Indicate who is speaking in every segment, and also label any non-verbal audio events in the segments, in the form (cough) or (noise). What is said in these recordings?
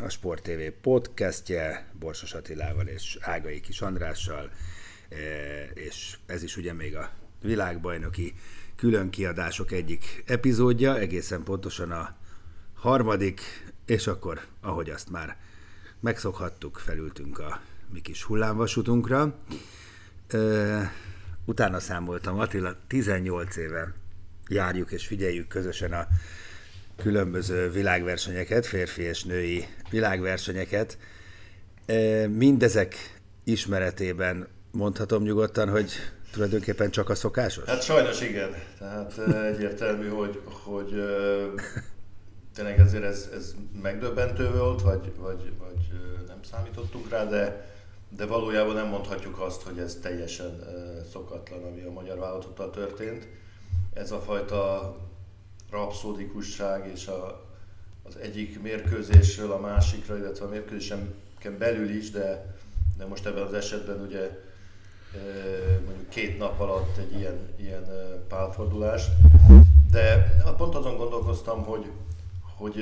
Speaker 1: a Sport TV podcastje, Borsos Attilával és Ágai Kis Andrással, e, és ez is ugye még a világbajnoki külön kiadások egyik epizódja, egészen pontosan a harmadik, és akkor, ahogy azt már megszokhattuk, felültünk a mi kis hullámvasutunkra. E, utána számoltam, Attila, 18 éve járjuk és figyeljük közösen a különböző világversenyeket, férfi és női világversenyeket. Mindezek ismeretében mondhatom nyugodtan, hogy tulajdonképpen csak a szokásos?
Speaker 2: Hát sajnos igen. Tehát egyértelmű, hogy, hogy tényleg ezért ez, ez megdöbbentő volt, vagy, vagy, vagy nem számítottunk rá, de, de valójában nem mondhatjuk azt, hogy ez teljesen szokatlan, ami a magyar vállalatottal történt. Ez a fajta rapszódikusság és a, az egyik mérkőzésről a másikra, illetve a mérkőzésen belül is, de, de most ebben az esetben ugye mondjuk két nap alatt egy ilyen, ilyen pálfordulás. De pont azon gondolkoztam, hogy, hogy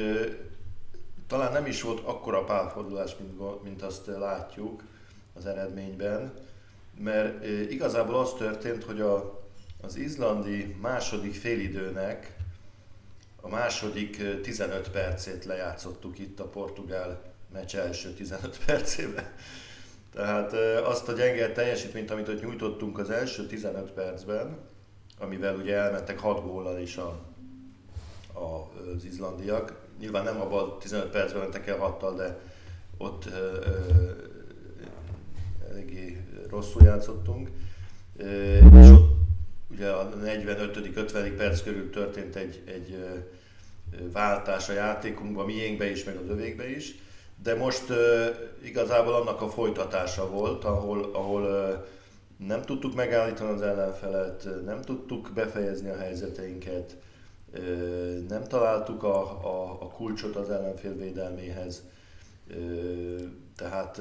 Speaker 2: talán nem is volt akkora pálfordulás, mint, mint azt látjuk az eredményben, mert igazából az történt, hogy a, az izlandi második félidőnek a második 15 percét lejátszottuk itt a portugál meccs első 15 (laughs) percében. Tehát azt a gyenge teljesítményt, amit ott nyújtottunk az első 15 percben, amivel ugye elmentek 6 góllal is a, a, az izlandiak. Nyilván nem abban a 15 percben mentek el 6 de ott ö, ö, eléggé rosszul játszottunk. Ö, és ott ugye a 45.-50. perc körül történt egy, egy váltás a játékunkban, miénkbe is, meg az övékbe is, de most igazából annak a folytatása volt, ahol, ahol nem tudtuk megállítani az ellenfelet, nem tudtuk befejezni a helyzeteinket, nem találtuk a, a, a kulcsot az ellenfél védelméhez, tehát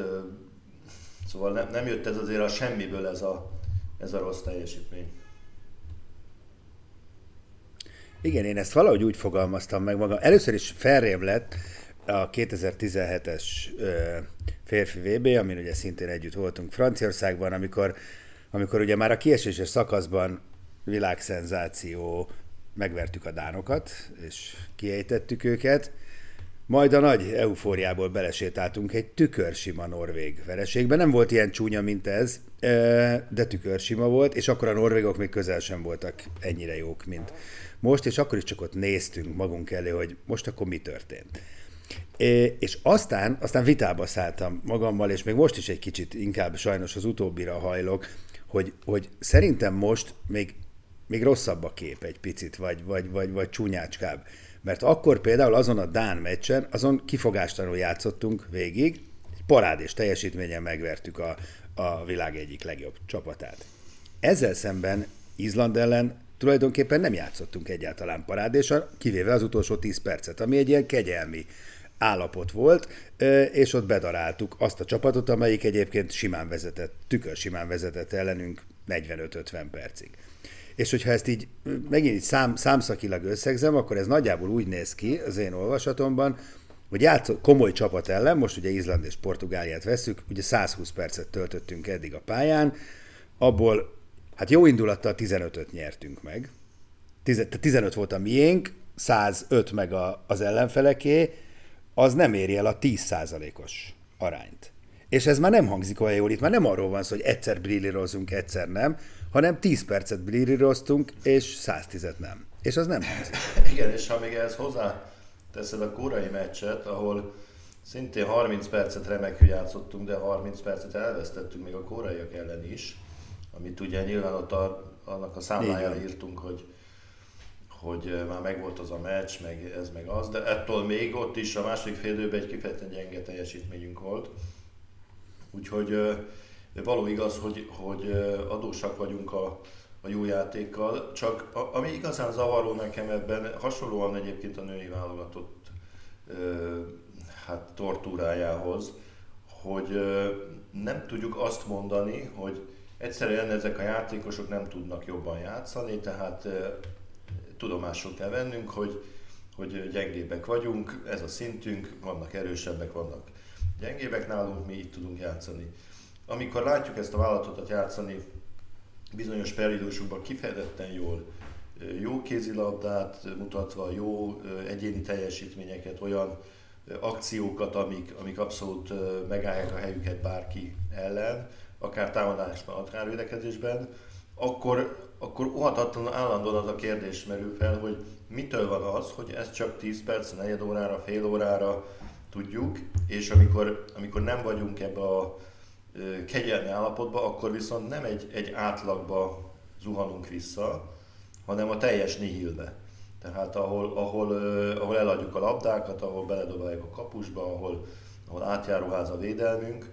Speaker 2: szóval nem, nem jött ez azért a semmiből ez a, ez a rossz teljesítmény.
Speaker 1: Igen, én ezt valahogy úgy fogalmaztam meg magam. Először is felrém lett a 2017-es férfi VB, amin ugye szintén együtt voltunk Franciaországban, amikor, amikor ugye már a kieséses szakaszban világszenzáció, megvertük a dánokat, és kiejtettük őket, majd a nagy eufóriából belesétáltunk egy tükörsima norvég vereségbe. Nem volt ilyen csúnya, mint ez, de tükörsima volt, és akkor a norvégok még közel sem voltak ennyire jók, mint most, és akkor is csak ott néztünk magunk elé, hogy most akkor mi történt. És aztán, aztán vitába szálltam magammal, és még most is egy kicsit inkább sajnos az utóbbira hajlok, hogy, hogy szerintem most még, még rosszabb a kép egy picit, vagy, vagy, vagy, vagy csúnyácskább. Mert akkor például azon a Dán meccsen, azon kifogástalanul játszottunk végig, egy parádés teljesítményen megvertük a, a világ egyik legjobb csapatát. Ezzel szemben Izland ellen tulajdonképpen nem játszottunk egyáltalán parádésan, kivéve az utolsó 10 percet, ami egy ilyen kegyelmi állapot volt, és ott bedaráltuk azt a csapatot, amelyik egyébként simán vezetett, tükör simán vezetett ellenünk 45-50 percig. És hogyha ezt így megint így szám, számszakilag összegzem, akkor ez nagyjából úgy néz ki az én olvasatomban, hogy játszó, komoly csapat ellen, most ugye Izland és Portugáliát veszük, ugye 120 percet töltöttünk eddig a pályán, abból hát jó indulattal 15-öt nyertünk meg. 15 volt a miénk, 105 meg a, az ellenfeleké, az nem éri el a 10%-os arányt. És ez már nem hangzik olyan jól, itt már nem arról van szó, hogy egyszer brillírozunk, egyszer nem, hanem 10 percet brillíroztunk, és 110-et nem. És az nem hangzik. (laughs)
Speaker 2: Igen, és ha még ehhez hozzá teszed a kórai meccset, ahol szintén 30 percet remekül játszottunk, de 30 percet elvesztettünk még a kóraiak ellen is, amit ugye nyilván ott a, annak a számlájára írtunk, hogy hogy már megvolt az a meccs, meg ez, meg az, de ettől még ott is a második fél időben egy kifejezetten gyenge teljesítményünk volt. Úgyhogy való igaz, hogy, hogy adósak vagyunk a, a jó játékkal, csak a, ami igazán zavaró nekem ebben, hasonlóan egyébként a női válogatott hát tortúrájához, hogy nem tudjuk azt mondani, hogy egyszerűen ezek a játékosok nem tudnak jobban játszani, tehát tudomásul kell vennünk, hogy, hogy gyengébbek vagyunk, ez a szintünk, vannak erősebbek, vannak gyengébbek nálunk, mi így tudunk játszani. Amikor látjuk ezt a vállalatotat játszani, bizonyos periódusokban kifejezetten jól, jó kézilabdát mutatva, jó egyéni teljesítményeket, olyan akciókat, amik, amik abszolút megállják a helyüket bárki ellen, akár támadásban, akár védekezésben, akkor, akkor óhatatlanul állandóan az a kérdés merül fel, hogy mitől van az, hogy ez csak 10 perc, negyed órára, fél órára tudjuk, és amikor, amikor nem vagyunk ebbe a kegyelmi állapotba, akkor viszont nem egy, egy átlagba zuhanunk vissza, hanem a teljes nihilbe. Tehát ahol, ahol, ahol eladjuk a labdákat, ahol beledobáljuk a kapusba, ahol, ahol átjáróház a védelmünk,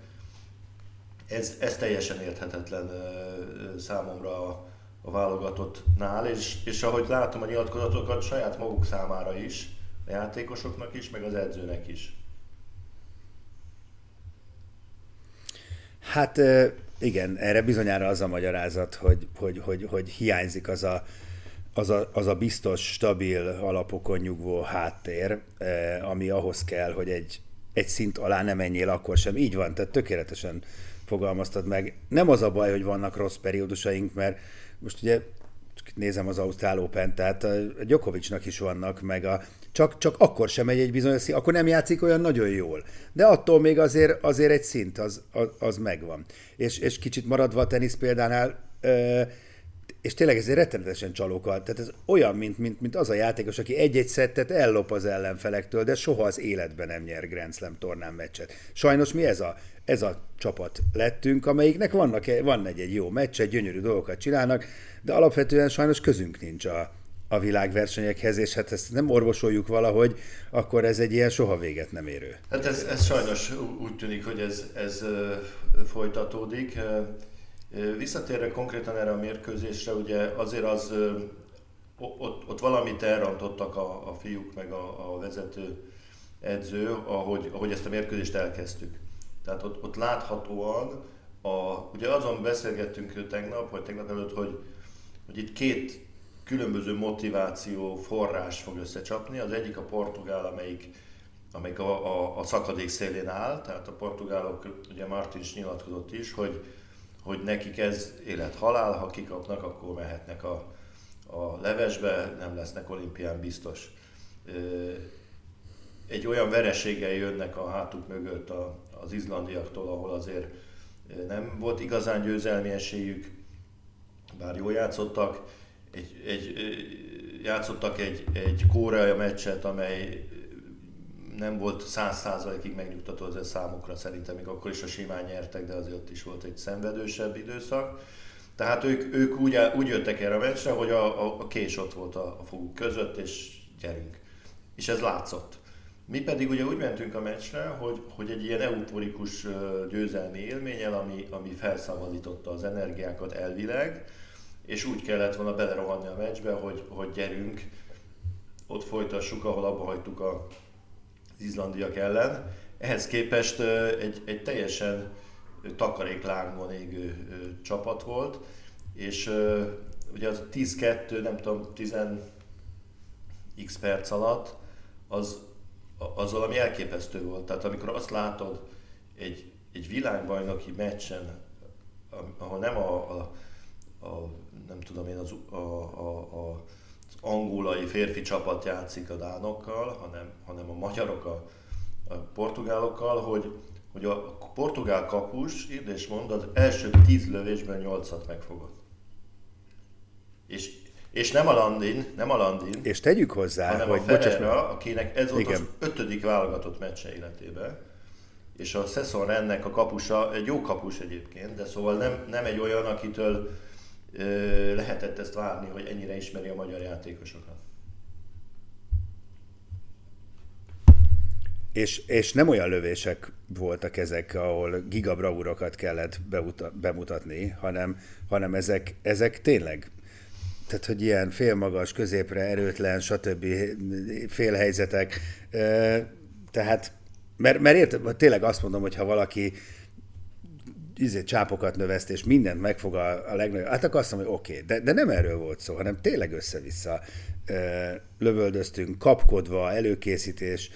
Speaker 2: ez, ez teljesen érthetetlen számomra a, a válogatottnál, és, és ahogy látom a nyilatkozatokat saját maguk számára is, a játékosoknak is, meg az edzőnek is.
Speaker 1: Hát igen, erre bizonyára az a magyarázat, hogy, hogy, hogy, hogy hiányzik az a, az a, az a biztos, stabil alapokon nyugvó háttér, ami ahhoz kell, hogy egy, egy szint alá nem menjél akkor sem. Így van, tehát tökéletesen fogalmaztad meg. Nem az a baj, hogy vannak rossz periódusaink, mert most ugye nézem az Ausztrál Open, tehát a Djokovicnak is vannak, meg a, csak, csak akkor sem megy egy bizonyos szint, akkor nem játszik olyan nagyon jól. De attól még azért, azért egy szint az, az, az megvan. És, és kicsit maradva a tenisz példánál, és tényleg ez egy rettenetesen csalókat. Tehát ez olyan, mint, mint, mint az a játékos, aki egy-egy szettet ellop az ellenfelektől, de soha az életben nem nyer Grand Slam tornán meccset. Sajnos mi ez a, ez a csapat lettünk, amelyiknek vannak, van egy, egy jó meccse, gyönyörű dolgokat csinálnak, de alapvetően sajnos közünk nincs a, a világversenyekhez, és hát ezt nem orvosoljuk valahogy, akkor ez egy ilyen soha véget nem érő.
Speaker 2: Hát ez, ez sajnos úgy tűnik, hogy ez, ez folytatódik. Visszatérve konkrétan erre a mérkőzésre, ugye azért az, ott, ott valamit elrontottak a, a fiúk meg a, a vezető edző, ahogy, ahogy ezt a mérkőzést elkezdtük. Tehát ott, ott láthatóan, a, ugye azon beszélgettünk tegnap, vagy tegnap előtt, hogy, hogy itt két különböző motiváció forrás fog összecsapni. Az egyik a portugál, amelyik, amelyik a, a, a szakadék szélén áll, tehát a portugálok, ugye Martin is nyilatkozott is, hogy, hogy nekik ez élet-halál, ha kikapnak, akkor mehetnek a, a levesbe, nem lesznek olimpián biztos. Egy olyan vereséggel jönnek a hátuk mögött az izlandiaktól, ahol azért nem volt igazán győzelmi esélyük, bár jól játszottak, egy, egy, játszottak egy, egy kórea meccset, amely nem volt száz százalékig megnyugtató az ez számukra, szerintem még akkor is a simán nyertek, de azért ott is volt egy szenvedősebb időszak. Tehát ők, ők úgy, úgy jöttek erre a meccsre, hogy a, a, a kés ott volt a, a foguk között, és gyerünk. És ez látszott. Mi pedig ugye úgy mentünk a meccsre, hogy, hogy egy ilyen euforikus győzelmi élménnyel, ami, ami felszabadította az energiákat elvileg, és úgy kellett volna belerohanni a meccsbe, hogy, hogy gyerünk, ott folytassuk, ahol abba hagytuk a, az izlandiak ellen. Ehhez képest egy, egy teljesen takaréklángon égő csapat volt, és ugye az 10-2, nem tudom, 10 x perc alatt, az, az valami elképesztő volt. Tehát amikor azt látod egy, egy világbajnoki meccsen, ahol nem a, a, a nem tudom én, az, a, a, a, az angolai férfi csapat játszik a dánokkal, hanem, hanem a magyarok a, a portugálokkal, hogy, hogy a portugál kapus, és mond, az első tíz lövésben nyolcat megfogott. És, és nem a Landin, nem a Landin,
Speaker 1: És tegyük hozzá,
Speaker 2: hanem
Speaker 1: hogy
Speaker 2: a Ferreira, akinek ez volt
Speaker 1: Igen.
Speaker 2: az ötödik válogatott meccse életében, és a Szeszon ennek a kapusa, egy jó kapus egyébként, de szóval nem, nem egy olyan, akitől lehetett ezt várni, hogy ennyire ismeri a magyar játékosokat.
Speaker 1: És, és nem olyan lövések voltak ezek, ahol gigabravúrokat kellett beuta, bemutatni, hanem, hanem ezek, ezek tényleg, tehát hogy ilyen félmagas, középre, erőtlen, stb. félhelyzetek. Tehát, mert, mert érted, tényleg azt mondom, hogy ha valaki izé, csápokat növeszt, és mindent megfog a, a legnagyobb, hát akkor azt mondom, hogy oké, okay. de, de nem erről volt szó, hanem tényleg össze-vissza ö, lövöldöztünk, kapkodva, előkészítés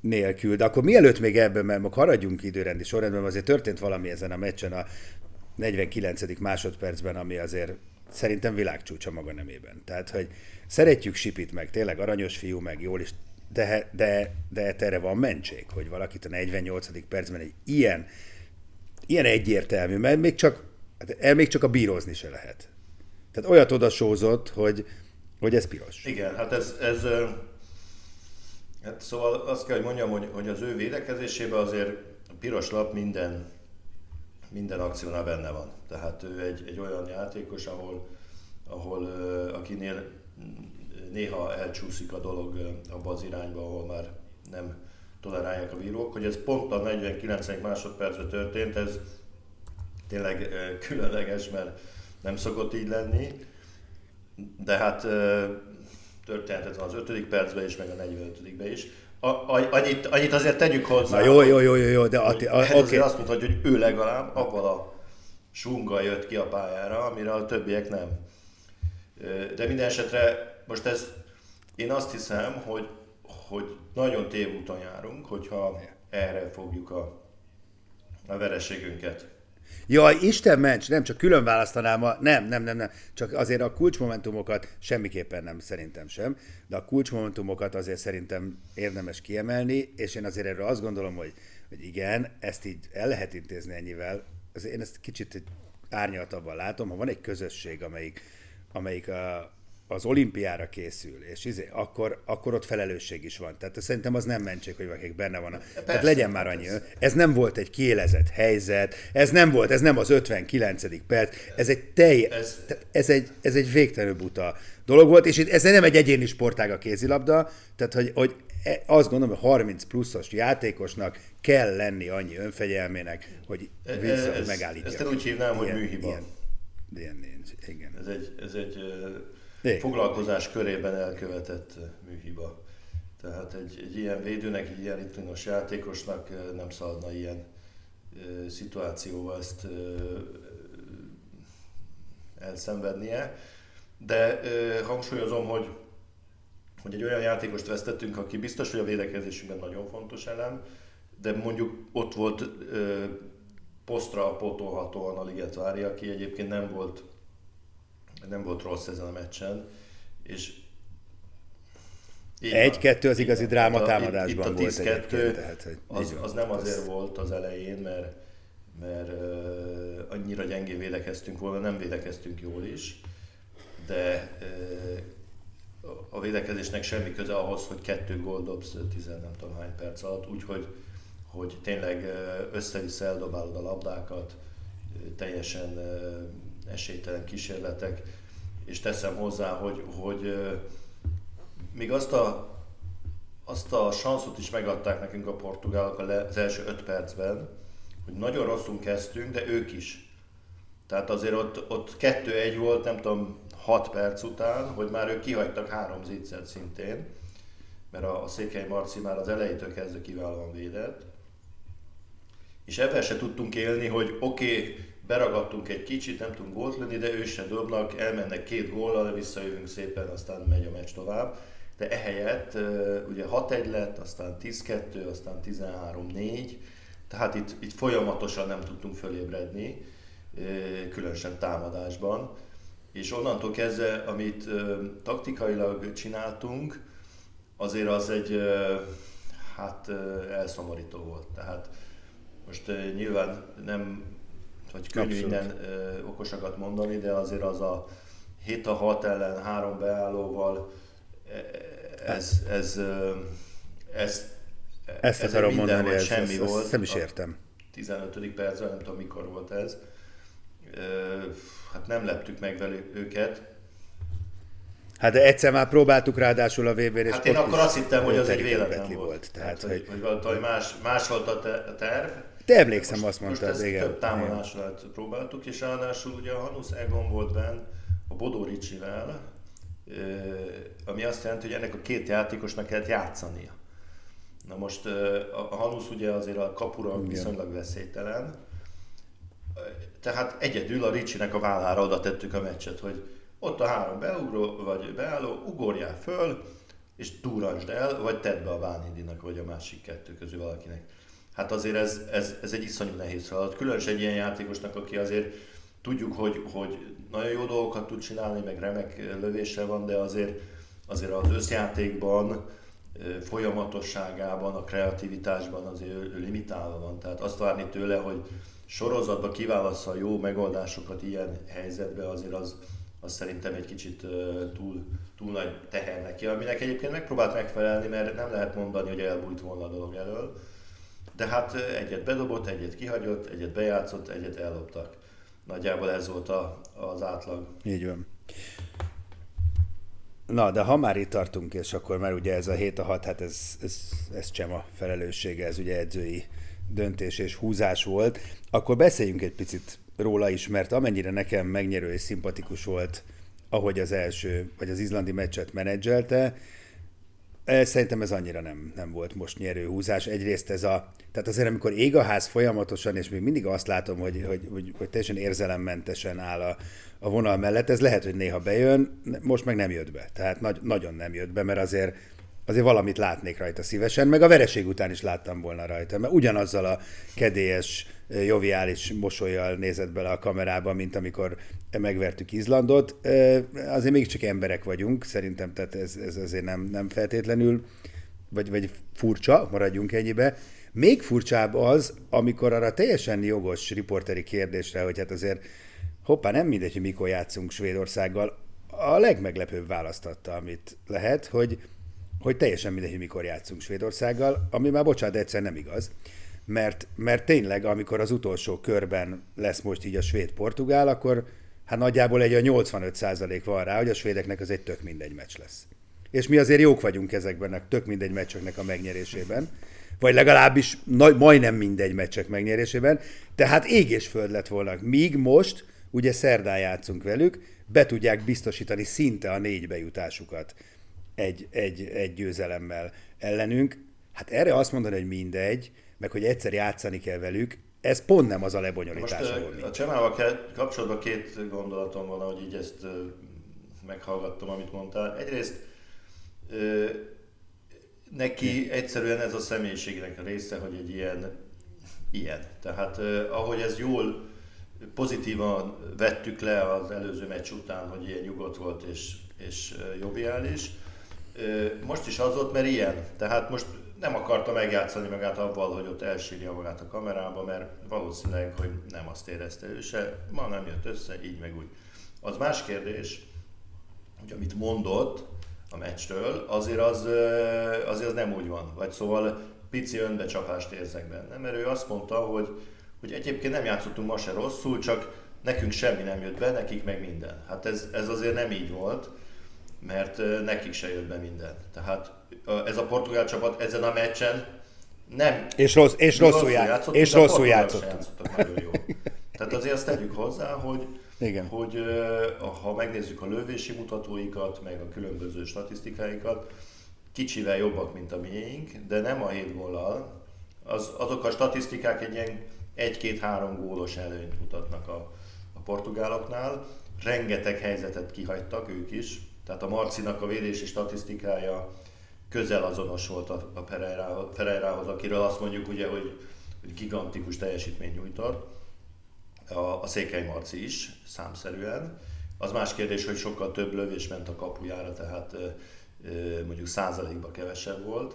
Speaker 1: nélkül, de akkor mielőtt még ebben, mert most haradjunk időrendi sorrendben, azért történt valami ezen a meccsen a 49. másodpercben, ami azért szerintem világcsúcsa maga nemében. Tehát, hogy szeretjük Sipit meg, tényleg aranyos fiú, meg jól is, de, de, de erre van mentség, hogy valakit a 48. percben egy ilyen, ilyen egyértelmű, mert még csak, hát el még csak a bírózni se lehet. Tehát olyat odasózott, hogy, hogy ez piros.
Speaker 2: Igen, hát ez, ez hát szóval azt kell, hogy mondjam, hogy, hogy az ő védekezésében azért a piros lap minden, minden akciónál benne van. Tehát ő egy, egy olyan játékos, ahol, ahol akinél néha elcsúszik a dolog abba az irányba, ahol már nem tolerálják a bírók, hogy ez pont a 49. másodpercre történt, ez tényleg különleges, mert nem szokott így lenni, de hát ö, történhetett az 5. percben is, meg a 45. is. A, a, annyit, annyit azért tegyük hozzá.
Speaker 1: Na jó, jó, jó, jó, jó de Ati,
Speaker 2: ez
Speaker 1: a,
Speaker 2: azért
Speaker 1: oké.
Speaker 2: azt mondhatja, hogy ő legalább abban a sunga jött ki a pályára, amire a többiek nem. De minden esetre most ez, én azt hiszem, hogy, hogy nagyon tévúton járunk, hogyha erre fogjuk a, a vereségünket.
Speaker 1: Jaj, Isten ments, nem, csak külön választanám a... Nem, nem, nem, nem. Csak azért a kulcsmomentumokat semmiképpen nem, szerintem sem, de a kulcsmomentumokat azért szerintem érdemes kiemelni, és én azért erről azt gondolom, hogy, hogy igen, ezt így el lehet intézni ennyivel. Azért én ezt kicsit árnyaltabban látom, ha van egy közösség, amelyik, amelyik a, az olimpiára készül, és izé, akkor, akkor ott felelősség is van. Tehát szerintem az nem mentség, hogy valakik benne van. Tehát legyen már annyi. Ez nem volt egy kiélezett helyzet, ez nem volt, ez nem az 59. perc, ez egy teljes,
Speaker 2: Ez-
Speaker 1: ez, egy, ez egy végtelenül buta dolog volt, és itt ez nem egy egyéni sportág a kézilabda, tehát hogy, hogy e- azt gondolom, hogy 30 pluszos játékosnak kell lenni annyi önfegyelmének, hogy vissza,
Speaker 2: ez-
Speaker 1: megállítja.
Speaker 2: ezt én úgy hívnám, hogy műhiba.
Speaker 1: Ilyen, ilyen nincs, igen.
Speaker 2: Ez egy, ez egy
Speaker 1: Igen.
Speaker 2: foglalkozás körében elkövetett ö, műhiba. Tehát egy, egy ilyen védőnek, egy ilyen rutinos játékosnak ö, nem szabadna ilyen ö, szituációval ezt ö, elszenvednie. De ö, hangsúlyozom, hogy, hogy egy olyan játékost vesztettünk, aki biztos, hogy a védekezésünkben nagyon fontos elem, de mondjuk ott volt ö, posztra pótolhatóan a Ligetvári, aki egyébként nem volt nem volt rossz ezen a meccsen, és.
Speaker 1: Egy-kettő az igazi dráma
Speaker 2: a-
Speaker 1: támadásban
Speaker 2: itt,
Speaker 1: volt
Speaker 2: itt a 10-2,
Speaker 1: egyébként, tehát, hogy
Speaker 2: az, az nem
Speaker 1: Az-
Speaker 2: azért volt az elején, mert, mert uh, annyira gyengén védekeztünk volna, nem védekeztünk jól is, de uh, a védekezésnek semmi köze ahhoz, hogy kettő gól dobsz 10 nem tudom hány perc alatt, úgyhogy hogy tényleg össze-vissza eldobálod a labdákat, teljesen esélytelen kísérletek, és teszem hozzá, hogy, hogy még azt a, azt a sanszot is megadták nekünk a portugálok az első öt percben, hogy nagyon rosszul kezdtünk, de ők is. Tehát azért ott, ott kettő-egy volt, nem tudom, 6 perc után, hogy már ők kihagytak három zicsert szintén, mert a, a Székely Marci már az elejétől kezdve kiválóan védett. És ebben se tudtunk élni, hogy oké, okay, beragadtunk egy kicsit, nem tudunk gólt lőni, de ők se dobnak, elmennek két góllal, visszajövünk szépen, aztán megy a meccs tovább. De ehelyett ugye 6-1 lett, aztán 10-2, aztán 13-4, tehát itt, itt folyamatosan nem tudtunk fölébredni, különösen támadásban. És onnantól kezdve, amit taktikailag csináltunk, azért az egy, hát elszomorító volt. Tehát most nyilván nem, hogy könnyű innen okosakat mondani, de azért az a 7 a 6 ellen három beállóval ez, ez, ez,
Speaker 1: ezt ez akarom mondani, ez, semmi ez, volt. nem is értem.
Speaker 2: 15. percben, nem tudom mikor volt ez. Hát nem leptük meg velük őket.
Speaker 1: Hát de egyszer már próbáltuk ráadásul a vb
Speaker 2: és Hát én akkor azt hittem, hogy az egy véletlen volt. volt. Tehát, tehát, hogy, hogy, hogy más, más volt a terv.
Speaker 1: Te emlékszem, most, azt mondtad,
Speaker 2: most igen. több támadásra próbáltuk, és ráadásul ugye a Hanusz Egon volt benn a Bodó Ricsivel, ami azt jelenti, hogy ennek a két játékosnak kellett játszania. Na most a Hanusz ugye azért a kapura viszonylag veszélytelen, tehát egyedül a Ricsinek a vállára oda tettük a meccset, hogy ott a három beugró, vagy beálló, ugorjál föl, és túransd el, vagy tedd be a Vánindinak, vagy a másik kettő közül valakinek. Hát azért ez, ez, ez egy iszonyú nehéz feladat. Különösen egy ilyen játékosnak, aki azért tudjuk, hogy, hogy nagyon jó dolgokat tud csinálni, meg remek lövése van, de azért, azért az összjátékban, folyamatosságában, a kreativitásban azért ő limitálva van. Tehát azt várni tőle, hogy sorozatba kiválassza a jó megoldásokat ilyen helyzetben, azért az, az szerintem egy kicsit túl, túl nagy teher neki, aminek egyébként megpróbált megfelelni, mert nem lehet mondani, hogy elbújt volna a dolog elől. De hát egyet bedobott, egyet kihagyott, egyet bejátszott, egyet elloptak. Nagyjából ez volt a, az átlag.
Speaker 1: Így van. Na, de ha már itt tartunk, és akkor már ugye ez a 7 a 6, hát ez, ez, ez sem a felelőssége, ez ugye edzői döntés és húzás volt, akkor beszéljünk egy picit róla is, mert amennyire nekem megnyerő és szimpatikus volt, ahogy az első, vagy az izlandi meccset menedzselte, Szerintem ez annyira nem, nem volt most nyerő húzás. Egyrészt ez a, tehát azért amikor ég a ház folyamatosan, és még mindig azt látom, hogy, hogy, hogy, hogy teljesen érzelemmentesen áll a, a vonal mellett, ez lehet, hogy néha bejön, most meg nem jött be. Tehát nagy, nagyon nem jött be, mert azért azért valamit látnék rajta szívesen, meg a vereség után is láttam volna rajta, mert ugyanazzal a kedélyes, joviális mosolyjal nézett bele a kamerába, mint amikor megvertük Izlandot. Azért mégiscsak emberek vagyunk, szerintem, tehát ez, ez azért nem, nem feltétlenül, vagy, vagy furcsa, maradjunk ennyibe. Még furcsább az, amikor arra teljesen jogos riporteri kérdésre, hogy hát azért hoppá, nem mindegy, hogy mikor játszunk Svédországgal, a legmeglepőbb választatta, amit lehet, hogy hogy teljesen mindegy, mikor játszunk Svédországgal, ami már bocsánat, egyszer nem igaz. Mert, mert tényleg, amikor az utolsó körben lesz most így a svéd-portugál, akkor hát nagyjából egy a 85% van rá, hogy a svédeknek az egy tök mindegy meccs lesz. És mi azért jók vagyunk ezekben a tök mindegy meccseknek a megnyerésében, vagy legalábbis nagy, majdnem mindegy meccsek megnyerésében, tehát ég és föld lett volna. Míg most, ugye szerdán játszunk velük, be tudják biztosítani szinte a négy bejutásukat egy, egy, egy győzelemmel ellenünk. Hát erre azt mondani, hogy mindegy, meg hogy egyszer játszani kell velük, ez pont nem az a lebonyolítás, Most,
Speaker 2: ahol A Csemával kapcsolatban két gondolatom van, hogy így ezt meghallgattam, amit mondtál. Egyrészt neki egyszerűen ez a személyiségnek a része, hogy egy ilyen, ilyen. Tehát ahogy ez jól pozitívan vettük le az előző meccs után, hogy ilyen nyugodt volt és, és joviális, most is az volt, mert ilyen. Tehát most nem akarta megjátszani magát avval, hogy ott elsírja magát a kamerába, mert valószínűleg, hogy nem azt érezte ő se, ma nem jött össze, így meg úgy. Az más kérdés, hogy amit mondott a meccsről, azért az, azért az nem úgy van. Vagy szóval pici önbecsapást érzek benne, mert ő azt mondta, hogy, hogy egyébként nem játszottunk ma se rosszul, csak nekünk semmi nem jött be, nekik meg minden. Hát ez, ez azért nem így volt mert nekik se jött be minden. Tehát ez a portugál csapat ezen a meccsen nem...
Speaker 1: És, rossz, és rosszul, játszott, és rosszul játszott. játszottak
Speaker 2: nagyon jó. (laughs) Tehát azért azt tegyük hozzá, hogy, Igen. hogy ha megnézzük a lövési mutatóikat, meg a különböző statisztikáikat, kicsivel jobbak, mint a miénk, de nem a 7 góllal. Az, azok a statisztikák egy ilyen 1-2-3 gólos előnyt mutatnak a, a portugáloknál. Rengeteg helyzetet kihagytak ők is, tehát a Marcinak a védési statisztikája közel azonos volt a, a Pereirához, akiről azt mondjuk ugye, hogy, hogy gigantikus teljesítmény nyújtott. A, a Székely Marci is számszerűen. Az más kérdés, hogy sokkal több lövés ment a kapujára, tehát mondjuk százalékban kevesebb volt,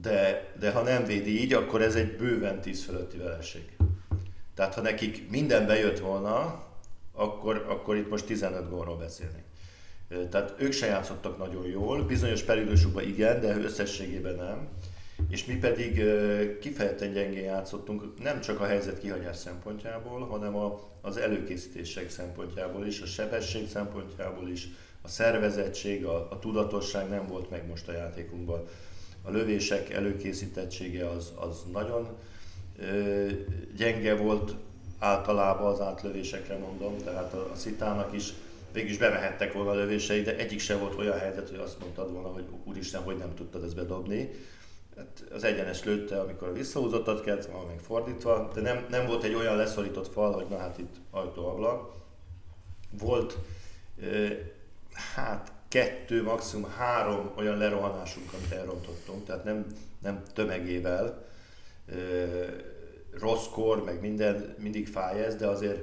Speaker 2: de, de ha nem védi így, akkor ez egy bőven 10 fölötti vereség. Tehát ha nekik minden bejött volna, akkor, akkor itt most 15 gólról beszélni. Tehát ők se játszottak nagyon jól, bizonyos periódusokban igen, de összességében nem. És mi pedig kifejezetten gyengén játszottunk, nem csak a helyzet kihagyás szempontjából, hanem a, az előkészítések szempontjából is, a sebesség szempontjából is, a szervezettség, a, a tudatosság nem volt meg most a játékunkban. A lövések előkészítettsége az, az nagyon ö, gyenge volt általában az átlövésekre mondom, tehát a, a szitának is végülis bemehettek volna a lövései, de egyik sem volt olyan helyzet, hogy azt mondtad volna, hogy úristen, hogy nem tudtad ezt bedobni. Hát az egyenes lőtte, amikor visszahúzottat kellett, van meg fordítva, de nem, nem volt egy olyan leszorított fal, hogy na hát itt ajtó-ablak. Volt hát kettő, maximum három olyan lerohanásunk, amit elrontottunk, tehát nem, nem tömegével. Rossz kor, meg minden, mindig fáj ez, de azért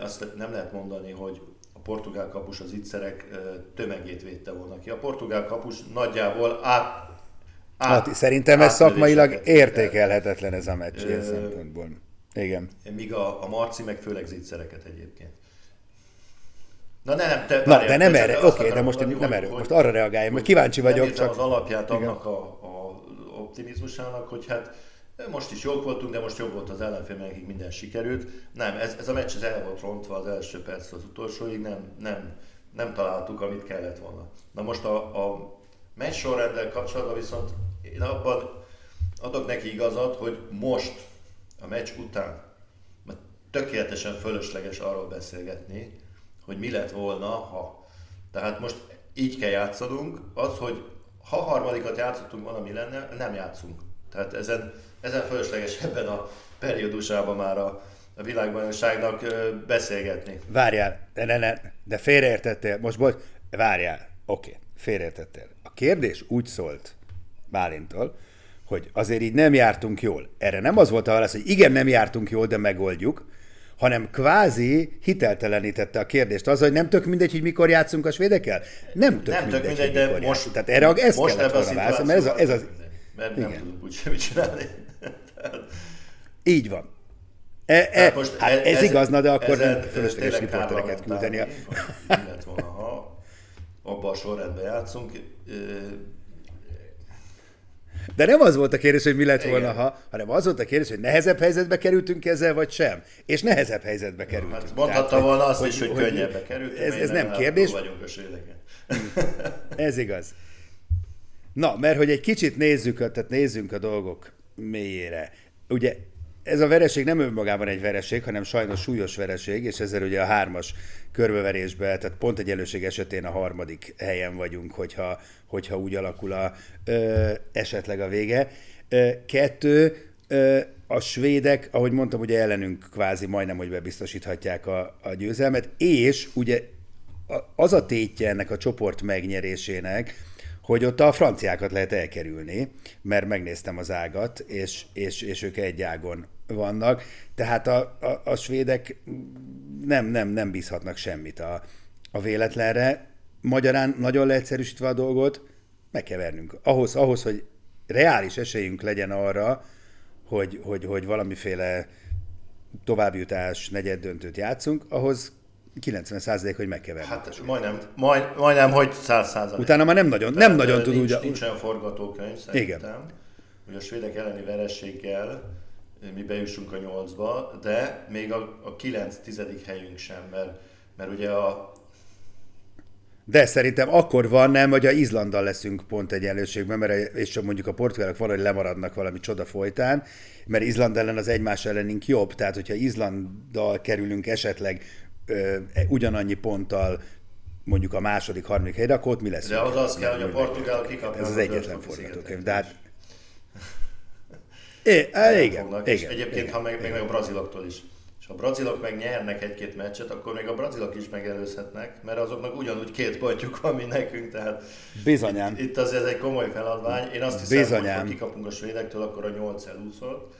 Speaker 2: azt nem lehet mondani, hogy portugál kapus az ittszerek tömegét védte volna ki. A portugál kapus nagyjából át,
Speaker 1: át hát, Szerintem ez szakmailag értékelhetetlen ez a meccs ilyen szempontból. Igen.
Speaker 2: Míg a, a Marci meg főleg zicsereket egyébként. Na nem, te,
Speaker 1: Na, de nem erre, oké, okay, de most mondani, nem erre, most arra reagáljam, hogy kíváncsi vagyok.
Speaker 2: Csak... az alapját annak a, a optimizmusának, hogy hát most is jók voltunk, de most jobb volt az ellenfél, mert nekik minden sikerült. Nem, ez, ez a meccs az el volt rontva az első perc az utolsóig, nem, nem, nem találtuk, amit kellett volna. Na most a, a meccs sorrenddel kapcsolatban viszont én abban adok neki igazat, hogy most, a meccs után, mert tökéletesen fölösleges arról beszélgetni, hogy mi lett volna, ha. Tehát most így kell játszanunk, az, hogy ha harmadikat játszottunk volna, mi lenne, nem játszunk. Tehát ezen, ezen fölösleges ebben a periódusában már a, a világbajnokságnak beszélgetni.
Speaker 1: Várjál, de, ne, ne, de félreértettél, most bocs, várjál, oké, okay, félreértettél. A kérdés úgy szólt Bálintól, hogy azért így nem jártunk jól. Erre nem az volt a válasz, hogy igen, nem jártunk jól, de megoldjuk, hanem kvázi hiteltelenítette a kérdést. Az, hogy nem tök mindegy, hogy mikor játszunk a svédekkel? Nem tök nem mindegy, tök mindegy de most, játszunk. Tehát erre ez most kellett volna válaszolni, mert ez, a, ez az...
Speaker 2: Mert nem igen. tudunk úgy semmit csinálni. (laughs)
Speaker 1: Így van. E, e, hát most hát ez, ez igaz, na, de akkor nem fölösleges riportereket küldeni. A...
Speaker 2: lett volna, ha abban a sorrendben játszunk.
Speaker 1: De nem az volt a kérdés, hogy mi lett volna, Igen. ha, hanem az volt a kérdés, hogy nehezebb helyzetbe kerültünk ezzel, vagy sem. És nehezebb helyzetbe kerültünk.
Speaker 2: Hát mondhatta volna azt hogy, is, hogy, hogy könnyebbe kerültünk.
Speaker 1: Ez, ez nem kérdés.
Speaker 2: vagyunk a
Speaker 1: ez igaz. Na, mert hogy egy kicsit nézzük, tehát nézzünk a dolgok mélyére. Ugye ez a vereség nem önmagában egy vereség, hanem sajnos súlyos vereség, és ezzel ugye a hármas körbeverésbe, tehát pont egy előség esetén a harmadik helyen vagyunk, hogyha, hogyha úgy alakul a, ö, esetleg a vége. Ö, kettő, ö, a svédek, ahogy mondtam, ugye ellenünk kvázi majdnem, hogy bebiztosíthatják a, a győzelmet, és ugye az a tétje ennek a csoport megnyerésének, hogy ott a franciákat lehet elkerülni, mert megnéztem az ágat, és, és, és ők egy ágon vannak, tehát a, a, a svédek nem, nem, nem bízhatnak semmit a, a véletlenre. Magyarán nagyon leegyszerűsítve a dolgot, meg. Ahhoz, ahhoz hogy reális esélyünk legyen arra, hogy, hogy, hogy valamiféle továbbjutás, negyed döntőt játszunk, ahhoz 90 hogy megkeverni.
Speaker 2: Hát majdnem, majd, majdnem, hogy 100
Speaker 1: Utána már nem nagyon, nem nagyon tud
Speaker 2: úgy... Nincs olyan forgatókönyv szerintem, Igen. hogy a svédek elleni verességgel mi bejussunk a nyolcba, de még a, a 9-10. helyünk sem, mert, mert ugye a,
Speaker 1: de szerintem akkor van, nem, hogy a Izlanddal leszünk pont egyenlőségben, mert és csak mondjuk a portugálok valahogy lemaradnak valami csoda folytán, mert Izland ellen az egymás ellenünk jobb, tehát hogyha Izlanddal kerülünk esetleg ö, ugyanannyi ponttal mondjuk a második, harmadik helyre, akkor ott mi lesz?
Speaker 2: De az az kell, hogy a portugálok kikapják.
Speaker 1: Ez az egyetlen forgatókönyv. De hát... É, é, igen, igen,
Speaker 2: és egyébként, igen, ha meg, igen. meg a braziloktól is. És ha a brazilok meg nyernek egy-két meccset, akkor még a brazilok is megelőzhetnek, mert azoknak ugyanúgy két pontjuk van, mint nekünk, tehát
Speaker 1: Bizonyám.
Speaker 2: Itt, itt azért ez egy komoly feladvány. Én azt hiszem, Bizonyám. hogy ha kikapunk a svédektől, akkor a nyolc elúszott,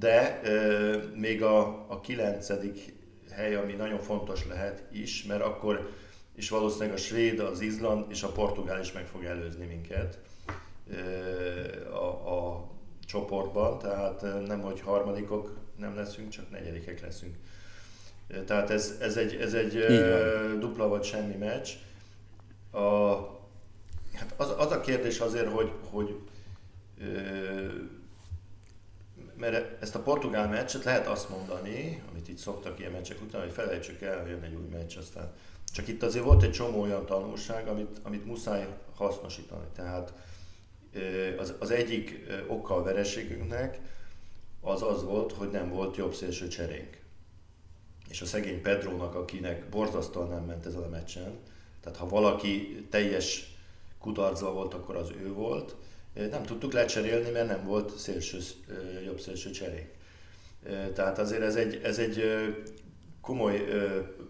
Speaker 2: de euh, még a, a kilencedik hely, ami nagyon fontos lehet is, mert akkor is valószínűleg a svéd, az izland és a portugál is meg fog előzni minket. a, a csoportban, tehát nem, hogy harmadikok nem leszünk, csak negyedikek leszünk. Tehát ez, ez egy, ez egy dupla vagy semmi meccs. A, hát az, az a kérdés azért, hogy, hogy mert ezt a portugál meccset lehet azt mondani, amit itt szoktak ilyen meccsek után, hogy felejtsük el, hogy jön egy új meccs, aztán csak itt azért volt egy csomó olyan tanulság, amit, amit muszáj hasznosítani. Tehát az, az egyik oka a vereségünknek az az volt, hogy nem volt jobb szélső cserénk. És a szegény Pedrónak, akinek borzasztóan nem ment ezen a meccsen, tehát ha valaki teljes kudarcba volt, akkor az ő volt, nem tudtuk lecserélni, mert nem volt szélső, jobb szélső cserénk. Tehát azért ez egy, ez egy komoly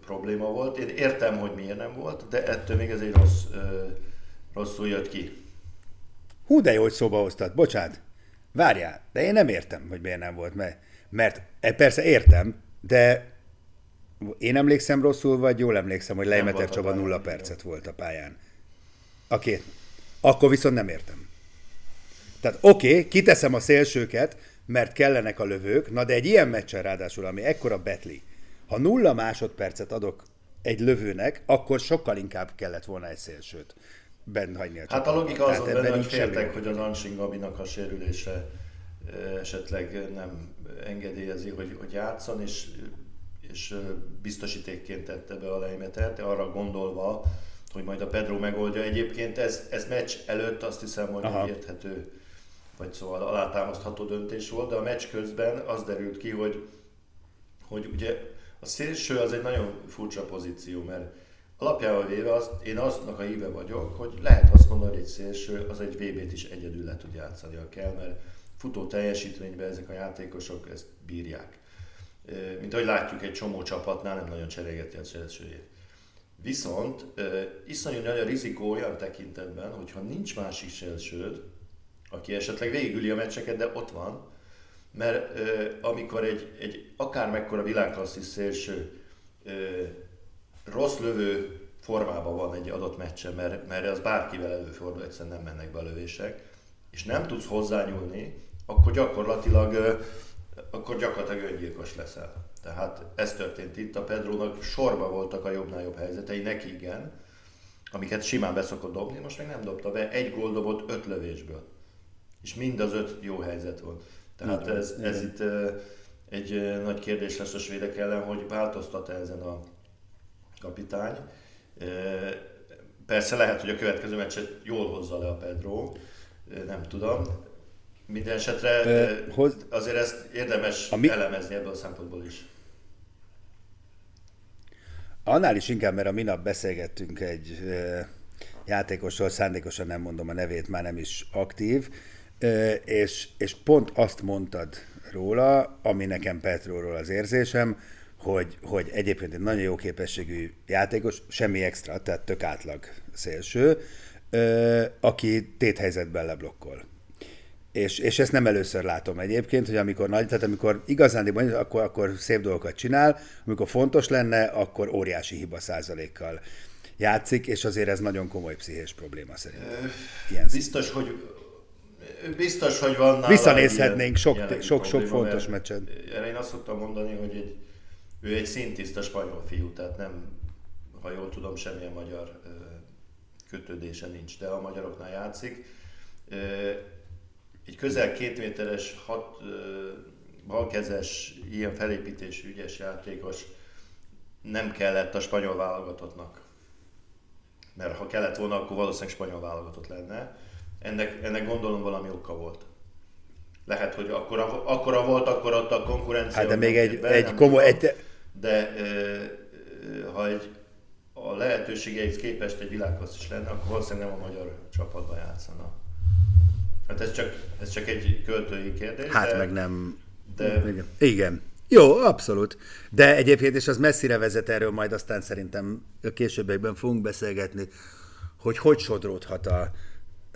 Speaker 2: probléma volt. Én értem, hogy miért nem volt, de ettől még ez egy rossz, rosszul jött ki.
Speaker 1: Hú, de jó, hogy szóba hoztad. Bocsánat. Várjál, de én nem értem, hogy miért nem volt, mert, mert e, persze értem, de én emlékszem rosszul, vagy jól emlékszem, hogy Leimeter Csaba nulla percet volt a pályán. A két. Akkor viszont nem értem. Tehát oké, okay, kiteszem a szélsőket, mert kellenek a lövők, na de egy ilyen meccsen ráadásul, ami ekkora betli, ha nulla másodpercet adok egy lövőnek, akkor sokkal inkább kellett volna egy szélsőt bent hagyni a
Speaker 2: Hát a logika az benne, hogy féltek, hogy az Ansing Gabinak a sérülése esetleg nem engedélyezi, hogy, hogy játszon, és, és biztosítékként tette be a Leimetert, arra gondolva, hogy majd a Pedro megoldja. Egyébként ez, ez meccs előtt azt hiszem, hogy Aha. érthető, vagy szóval alátámasztható döntés volt, de a meccs közben az derült ki, hogy, hogy ugye a szélső az egy nagyon furcsa pozíció, mert alapjával véve azt, én aznak a híve vagyok, hogy lehet azt mondani, hogy egy szélső az egy VB-t is egyedül le tud játszani, ha kell, mert futó teljesítményben ezek a játékosok ezt bírják. Mint ahogy látjuk, egy csomó csapatnál nem nagyon cserégeti a szélsőjét. Viszont iszonyú nagy a rizikó olyan tekintetben, hogyha nincs másik szélsőd, aki esetleg végigüli a meccseket, de ott van, mert amikor egy, egy akár mekkora világklasszis szélső rossz lövő formában van egy adott meccsen, mert, mert az bárkivel előfordul, egyszerűen nem mennek be a lövések, és nem tudsz hozzányúlni, akkor gyakorlatilag, akkor gyakorlatilag öngyilkos leszel. Tehát ez történt itt, a Pedrónak sorba voltak a jobbnál jobb helyzetei, neki igen, amiket simán beszokott dobni, most még nem dobta be, egy gól dobott öt lövésből. És mind az öt jó helyzet volt. Tehát ez, ez itt egy nagy kérdés lesz a svédek ellen, hogy változtat-e ezen a kapitány. Persze lehet, hogy a következő meccset jól hozza le a Pedro, nem tudom. Minden esetre azért ezt érdemes mi... elemezni ebből a szempontból is.
Speaker 1: Annál is inkább, mert a minap beszélgettünk egy játékosról, szándékosan nem mondom a nevét, már nem is aktív, és, és pont azt mondtad róla, ami nekem Petróról az érzésem, hogy, hogy egyébként egy nagyon jó képességű játékos, semmi extra, tehát tök átlag szélső, aki téthelyzetben leblokkol. És, és ezt nem először látom egyébként, hogy amikor nagy, tehát amikor igazán akkor, akkor szép dolgokat csinál, amikor fontos lenne, akkor óriási hiba százalékkal játszik, és azért ez nagyon komoly pszichés probléma szerintem.
Speaker 2: Ilyen biztos, hogy biztos, hogy van
Speaker 1: Visszanézhetnénk sok, sok, sok fontos meccset.
Speaker 2: Erre én azt szoktam mondani, hogy egy, ő egy szintiszta spanyol fiú, tehát nem, ha jól tudom, semmilyen magyar kötődése nincs, de a magyaroknál játszik. Egy közel két méteres, hat balkezes, ilyen felépítésű ügyes játékos nem kellett a spanyol válogatottnak. Mert ha kellett volna, akkor valószínűleg spanyol válogatott lenne ennek, ennek gondolom valami oka volt. Lehet, hogy akkora, akkora volt, akkor ott a konkurencia.
Speaker 1: Hát de még egy, be, egy komoly... Egy...
Speaker 2: De ha egy, a lehetőségeik képest egy világhoz is lenne, akkor valószínűleg nem a magyar csapatban játszana. Hát ez csak, ez csak egy költői kérdés.
Speaker 1: Hát de, meg nem... De... Igen. Jó, abszolút. De egyébként, és az messzire vezet erről, majd aztán szerintem a későbbiekben fogunk beszélgetni, hogy hogy sodródhat a,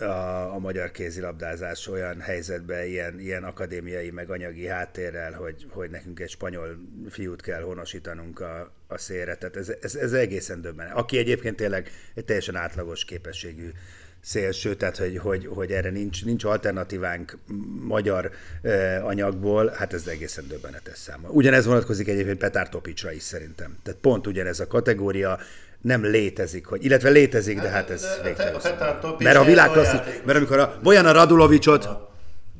Speaker 1: a, a magyar kézilabdázás olyan helyzetben, ilyen, ilyen akadémiai meg anyagi háttérrel, hogy, hogy nekünk egy spanyol fiút kell honosítanunk a, a szélre. Tehát ez, ez, ez egészen döbbenet. Aki egyébként tényleg egy teljesen átlagos képességű szélső, tehát hogy, hogy, hogy erre nincs, nincs alternatívánk magyar eh, anyagból, hát ez egészen döbbenetes száma. Ugyanez vonatkozik egyébként Petár Topicsra is szerintem. Tehát pont ugyanez a kategória, nem létezik, hogy, illetve létezik, de hát ez végtelen. Mert a világ mert amikor a Bojana Radulovicsot...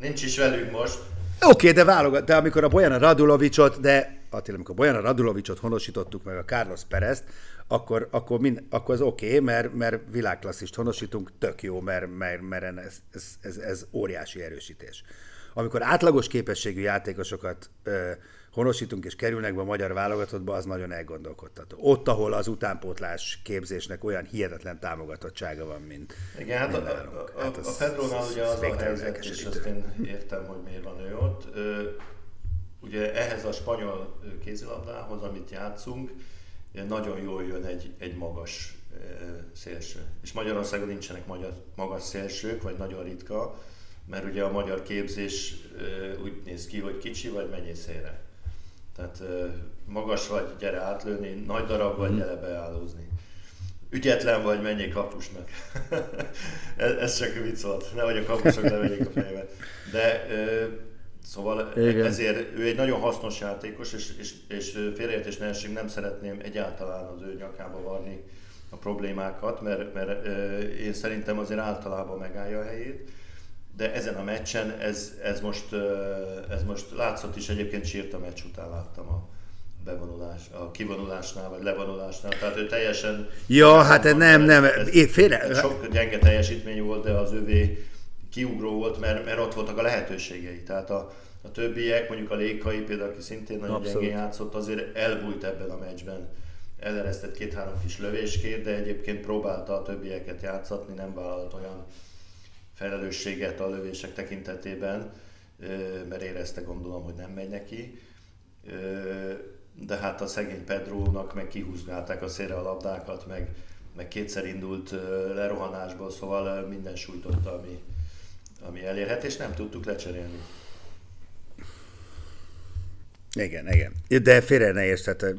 Speaker 2: Nincs is velünk most.
Speaker 1: Oké, okay, de válogat, de amikor a Bojana Radulovicsot, de Attila, amikor Bojana Radulovicsot honosítottuk meg a Carlos Perezt, akkor, akkor, mind, akkor az oké, okay, mert, mert világklasszist honosítunk, tök jó, mert, mert, mert ez, ez, ez, ez óriási erősítés. Amikor átlagos képességű játékosokat ö, honosítunk és kerülnek be a magyar válogatottba, az nagyon elgondolkodtató. Ott, ahol az utánpótlás képzésnek olyan hihetetlen támogatottsága van, mint
Speaker 2: Igen, hát a, a, hát az, a Pedrónál ugye az a helyzet, és azt én értem, hogy miért van ő ott. Ö, ugye ehhez a spanyol kézilabdához, amit játszunk, nagyon jól jön egy, egy magas szélső. És Magyarországon nincsenek magyar, magas szélsők, vagy nagyon ritka, mert ugye a magyar képzés úgy néz ki, hogy kicsi vagy mennyészére. Tehát magas vagy, gyere átlőni, nagy darab vagy, mhm. gyere beállózni. Ügyetlen vagy, menjél kapusnak. (laughs) ez, ez csak vicc volt, nehogy a kapusok levegyék a fejbe. De Szóval Igen. ezért ő egy nagyon hasznos játékos, és, és, és félreértés ne nem szeretném egyáltalán az ő nyakába varni a problémákat, mert, mert én szerintem azért általában megállja a helyét, de ezen a meccsen ez, ez, most, ez most látszott is, egyébként sírt a meccs után láttam a bevonulás, a kivonulásnál, vagy levonulásnál, tehát ő teljesen...
Speaker 1: Ja, hát ez nem, nem, ez,
Speaker 2: félre... Ez sok gyenge teljesítmény volt, de az övé kiugró volt, mert, mert ott voltak a lehetőségei. Tehát a, a többiek, mondjuk a Lékai például, aki szintén nagyon Abszolút. gyengén játszott, azért elbújt ebben a meccsben. Eleresztett két-három kis lövéskét, de egyébként próbálta a többieket játszatni, nem vállalt olyan felelősséget a lövések tekintetében, mert érezte gondolom, hogy nem megy neki. De hát a szegény Pedrónak meg kihúzgálták a szélre a labdákat, meg, meg kétszer indult lerohanásból, szóval minden sújtotta, ami, ami elérhet, és nem tudtuk lecserélni.
Speaker 1: Igen, igen. De félre ne érts, tehát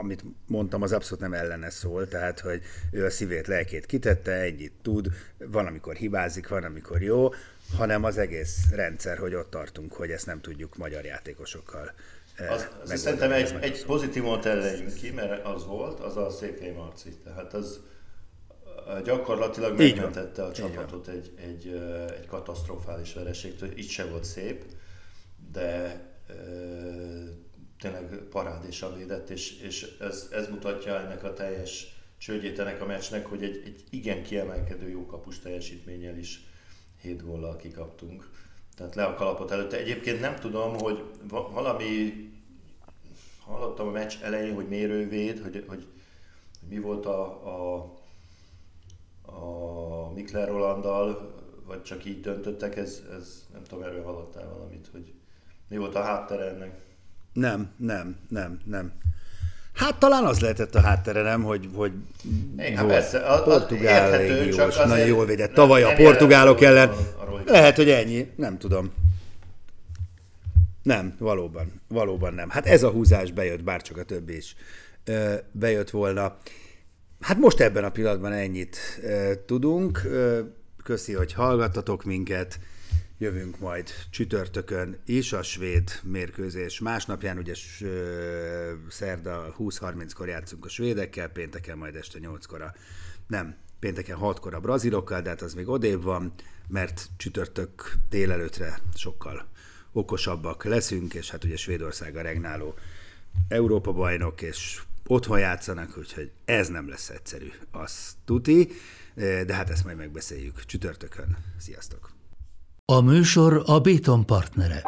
Speaker 1: amit mondtam, az abszolút nem ellene szól, tehát, hogy ő a szívét, lelkét kitette, ennyit tud, van, amikor hibázik, van, amikor jó, hanem az egész rendszer, hogy ott tartunk, hogy ezt nem tudjuk magyar játékosokkal
Speaker 2: az, az szerintem egy, egy pozitívumot elejünk ki, mert az volt, az a Székely Marci. Tehát az gyakorlatilag megmentette a csapatot egy, egy, egy katasztrofális vereségtől. Itt se volt szép, de tényleg parádésan védett, és, és ez, ez mutatja ennek a teljes csődjét ennek a meccsnek, hogy egy, egy igen kiemelkedő jó kapus teljesítménnyel is 7 góllal kikaptunk. Tehát le a kalapot előtte. Egyébként nem tudom, hogy valami hallottam a meccs elején, hogy mérővéd, hogy, hogy, hogy mi volt a, a, a Mikler Rolanddal, vagy csak így döntöttek, ez, ez nem tudom, erről hallottál valamit, hogy mi volt a háttere ennek?
Speaker 1: Nem, nem, nem, nem. Hát talán az lehetett a háttere, nem, hogy, hogy
Speaker 2: Igen, hát persze, a,
Speaker 1: portugál érthető, légiós, nagyon jól védett. Tavaly nem, a portugálok ellen. A, lehet, hogy ennyi, nem tudom. Nem, valóban, valóban nem. Hát ez a húzás bejött, bár csak a többi is bejött volna. Hát most ebben a pillanatban ennyit tudunk. Köszi, hogy hallgattatok minket jövünk majd csütörtökön is a svéd mérkőzés. Másnapján ugye szerda 20-30-kor játszunk a svédekkel, pénteken majd este 8-kor a, nem, pénteken 6-kor a brazilokkal, de hát az még odébb van, mert csütörtök délelőtre sokkal okosabbak leszünk, és hát ugye Svédország a regnáló Európa bajnok, és otthon játszanak, úgyhogy ez nem lesz egyszerű, az tuti, de hát ezt majd megbeszéljük csütörtökön. Sziasztok!
Speaker 3: A műsor a Béton partnere.